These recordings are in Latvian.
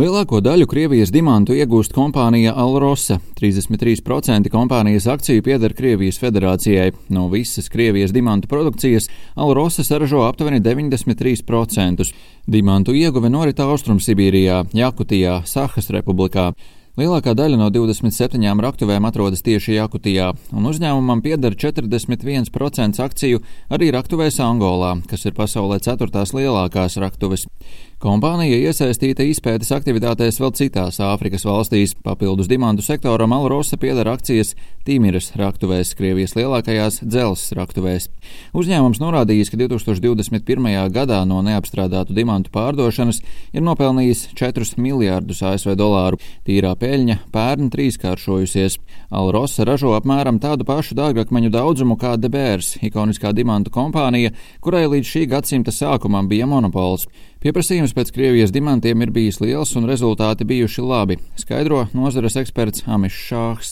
Lielāko daļu Krievijas dimantu iegūst kompānija Alrosa. 33% kompānijas akciju pieder Krievijas federācijai. No visas Krievijas dimantu produkcijas Alrosa saražo aptuveni 93%. Dimantu ieguve norit Austrumsibīrijā, Jakutijā, Sahas republikā. Lielākā daļa no 27 raktuvēm atrodas tieši Jakutijā, un uzņēmumam pieder 41% akciju arī raktuvēs Angolā, kas ir pasaulē ceturtās lielākās raktuves. Kompānija iesaistīta izpētes aktivitātēs vēl citās Āfrikas valstīs. Papildus dimantu sektoram Alrosa pieder akcijas Tīmiras raktuvēs, Krievijas lielākajās dzelzs raktuvēs. Uzņēmums norādījis, ka 2021. gadā no neapstrādātu dimantu pārdošanas ir nopelnījis 4 miljārdus ASV dolāru. Tīrā peļņa pērn trīskāršojusies. Alrosa ražo apmēram tādu pašu dārgakmeņu daudzumu kā Debērs, ikoniskā dimantu kompānija, kurai līdz šī gadsimta sākumam bija monopols. Pieprasījums pēc Krievijas dimantiem ir bijis liels un rezultāti bijuši labi, skaidro nozares eksperts Amišs Šāhs.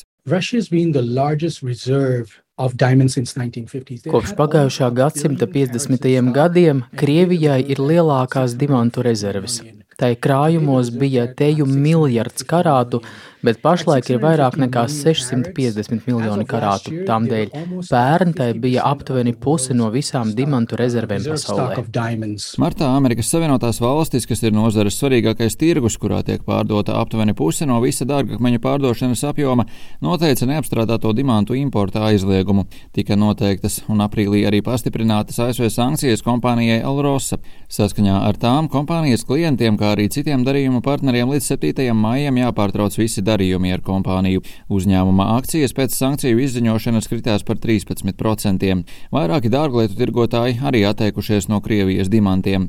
Kopš pagājušā gadsimta 50. gadiem Krievijai ir lielākās dimantu rezerves. Tai krājumos bija teju miljards karātu, bet pašlaik ir vairāk nekā 650 miljoni karātu. Tādēļ pērn tai bija aptuveni puse no visām dimantu rezervēm pasaulē. Martā Amerikas Savienotās valstis, kas ir nozares svarīgākais tirgus, kurā tiek pārdota aptuveni puse no visa dārgakmeņa pārdošanas apjoma, noteica neapstrādāto dimantu importa aizliegumu. Tika noteiktas un aprīlī arī pastiprinātas ASV sankcijas kompānijai Alrosa. Saskaņā ar tām kompānijas klientiem, kā arī citiem darījumu partneriem līdz 7. maijam jāpārtrauc visi darījumi ar kompāniju. Uzņēmuma akcijas pēc sankciju izziņošanas kritās par 13%. Vairāki dārglietu tirgotāji arī atteikušies no Krievijas dimantiem.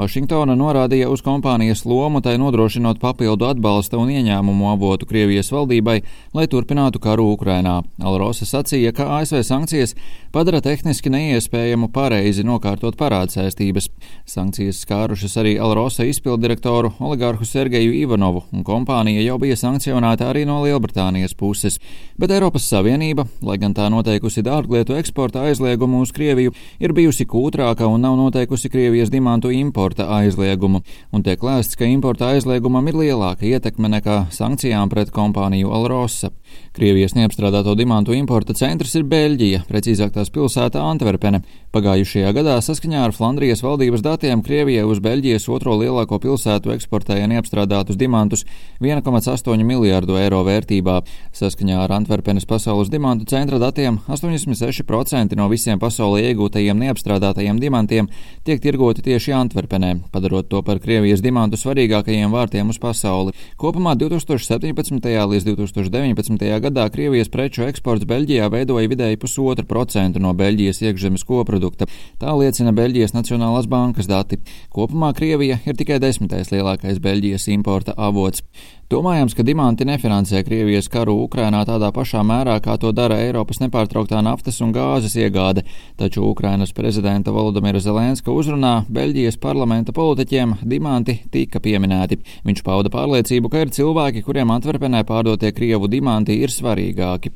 Vašingtona norādīja uz kompānijas lomu tai nodrošinot papildu atbalsta un ieņēmumu avotu Krievijas valdībai, lai turpinātu karu Ukrainā. Alrosa sacīja, ka ASV sankcijas padara tehniski neiespējamu pareizi nokārtot parādsaistības. Sankcijas skārušas arī Alrosa izpildirektoru oligārhu Sergeju Ivanovu, un kompānija jau bija sankcionēta arī no Lielbritānijas puses. Bet Eiropas Savienība, lai gan tā noteikusi dārglietu eksporta aizliegumu uz Krieviju, ir bijusi kūtrāka un nav noteikusi Krievijas dimantu importu importa aizliegumu, un tiek lēsts, ka importa aizliegumam ir lielāka ietekme nekā sankcijām pret kompāniju Alrosa. Krievijas neapstrādāto dimantu importa centrs ir Beļģija, precīzāk tās pilsēta Antverpene. Pagājušajā gadā saskaņā ar Flandrijas valdības datiem Krievijai uz Beļģijas otro lielāko pilsētu eksportēja neapstrādātus dimantus 1,8 miljārdu eiro vērtībā. Saskaņā ar Antverpenes pasaules dimantu centra datiem 86% no visiem pasaulē iegūtajiem neapstrādātajiem dimantiem tiek tirgoti tieši Antverpenē, padarot to par Krievijas dimantu svarīgākajiem vārtiem uz pasauli. Kopumā 2017. līdz 2019. gadā Krievijas preču eksports Beļģijā veidoja vidēji pusotru procentu no Beļģijas iekšzemes koprodukta. Tā liecina Beļģijas Nacionālās bankas dati. Kopumā Krievija ir tikai desmitais lielākais Beļģijas importa avots. Domājams, ka dimanti nefinansē Krievijas karu Ukrainā tādā pašā mērā, kā to dara Eiropas nepārtrauktā naftas un gāzes iegāde, taču Ukrainas prezidenta Volodamira Zelenska uzrunā Beļģijas parlamenta politiķiem dimanti tika pieminēti. Viņš pauda pārliecību, ka ir cilvēki, kuriem Antverpenē pārdotie Krievu dimanti ir svarīgāki.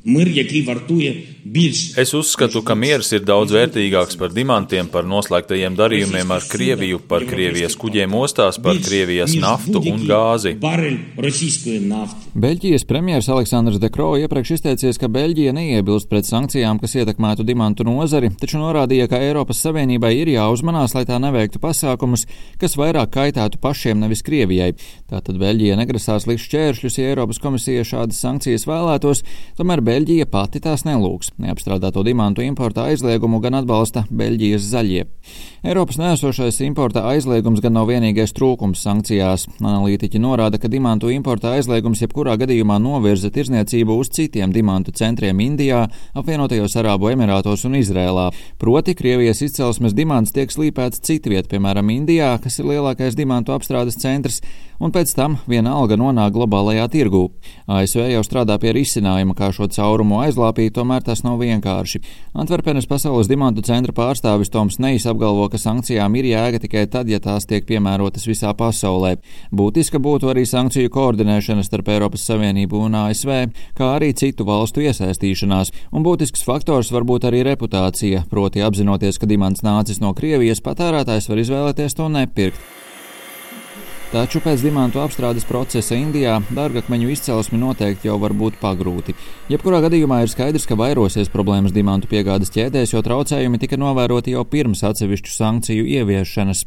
Es uzskatu, ka miers ir daudz vērtīgāks par dimantiem, par noslēgtajiem darījumiem ar Krieviju, par Krievijas kuģiem ostās, par Krievijas naftu un gāzi. Beļģijas premjeras Aleksandrs Dekro iepriekš izteicies, ka Beļģija neiebilst pret sankcijām, kas ietekmētu dimantu nozari, taču norādīja, ka Eiropas Savienībai ir jāuzmanās, lai tā neveiktu pasākumus, kas vairāk kaitētu pašiem, nevis Krievijai. Tātad Beļģija negrasās likt šķēršļus, ja Eiropas komisija šādas sankcijas vēlētos, tomēr Beļģija pati tās nelūgs. Neapstrādāto dimantu importa aizliegumu gan atbalsta Beļģijas zaļie. Eiropas nēsošais importa aizliegums gan nav vienīgais trūkums sankcijās. Analītiķi norāda, ka dimantu importa aizliegums jebkurā gadījumā novirza tirzniecību uz citiem dimantu centriem Indijā, apvienotajos Arābu Emirātos un Izrēlā. Proti, Krievijas izcelsmes dimants tiek slīpēts citviet, piemēram, Indijā, kas ir lielākais dimantu apstrādes centrs, un pēc tam viena alga nonāk globālajā tirgū. ASV jau strādā pie risinājuma, kā šo caurumu aizlāpīt, tomēr tas nav vienkārši. Antverpenes pasaules dimantu centra pārstāvis Toms Neis apgalvo, ka sankcijām ir jēga tikai tad, ja tās tiek piemērotas visā pasaulē. Būtiska būtu arī sankciju koordinēšana starp Eiropas Savienību un ASV, kā arī citu valstu iesaistīšanās, un būtisks faktors var būt arī reputācija, proti apzinoties, ka dimants nācis no Krievijas, patērētājs var izvēlēties to nepirkt. Taču pēc dimantu apstrādes procesa Indijā dārgakmeņu izcelsmi noteikti jau var būt pagrūti. Jebkurā gadījumā ir skaidrs, ka vairosies problēmas dimantu piegādes ķēdēs, jo traucējumi tika novēroti jau pirms atsevišķu sankciju ieviešanas.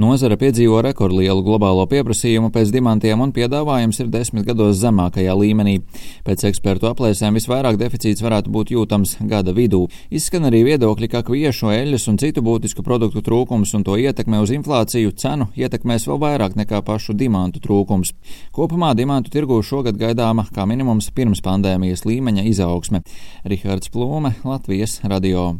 Nozara piedzīvo rekordlielu globālo pieprasījumu pēc dimantiem un piedāvājums ir desmit gados zemākajā līmenī. Pēc ekspertu aplēsēm visvairāk deficīts varētu būt jūtams gada vidū. Izskan arī viedokļi, ka kviešu, eļļas un citu būtisku produktu trūkums un to ietekme uz inflāciju cenu ietekmēs vēl vairāk nekā pašu dimantu trūkums. Kopumā dimantu tirgū šogad gaidāma kā minimums pirms pandēmijas līmeņa izaugsme. Rihards Plūme, Latvijas radio.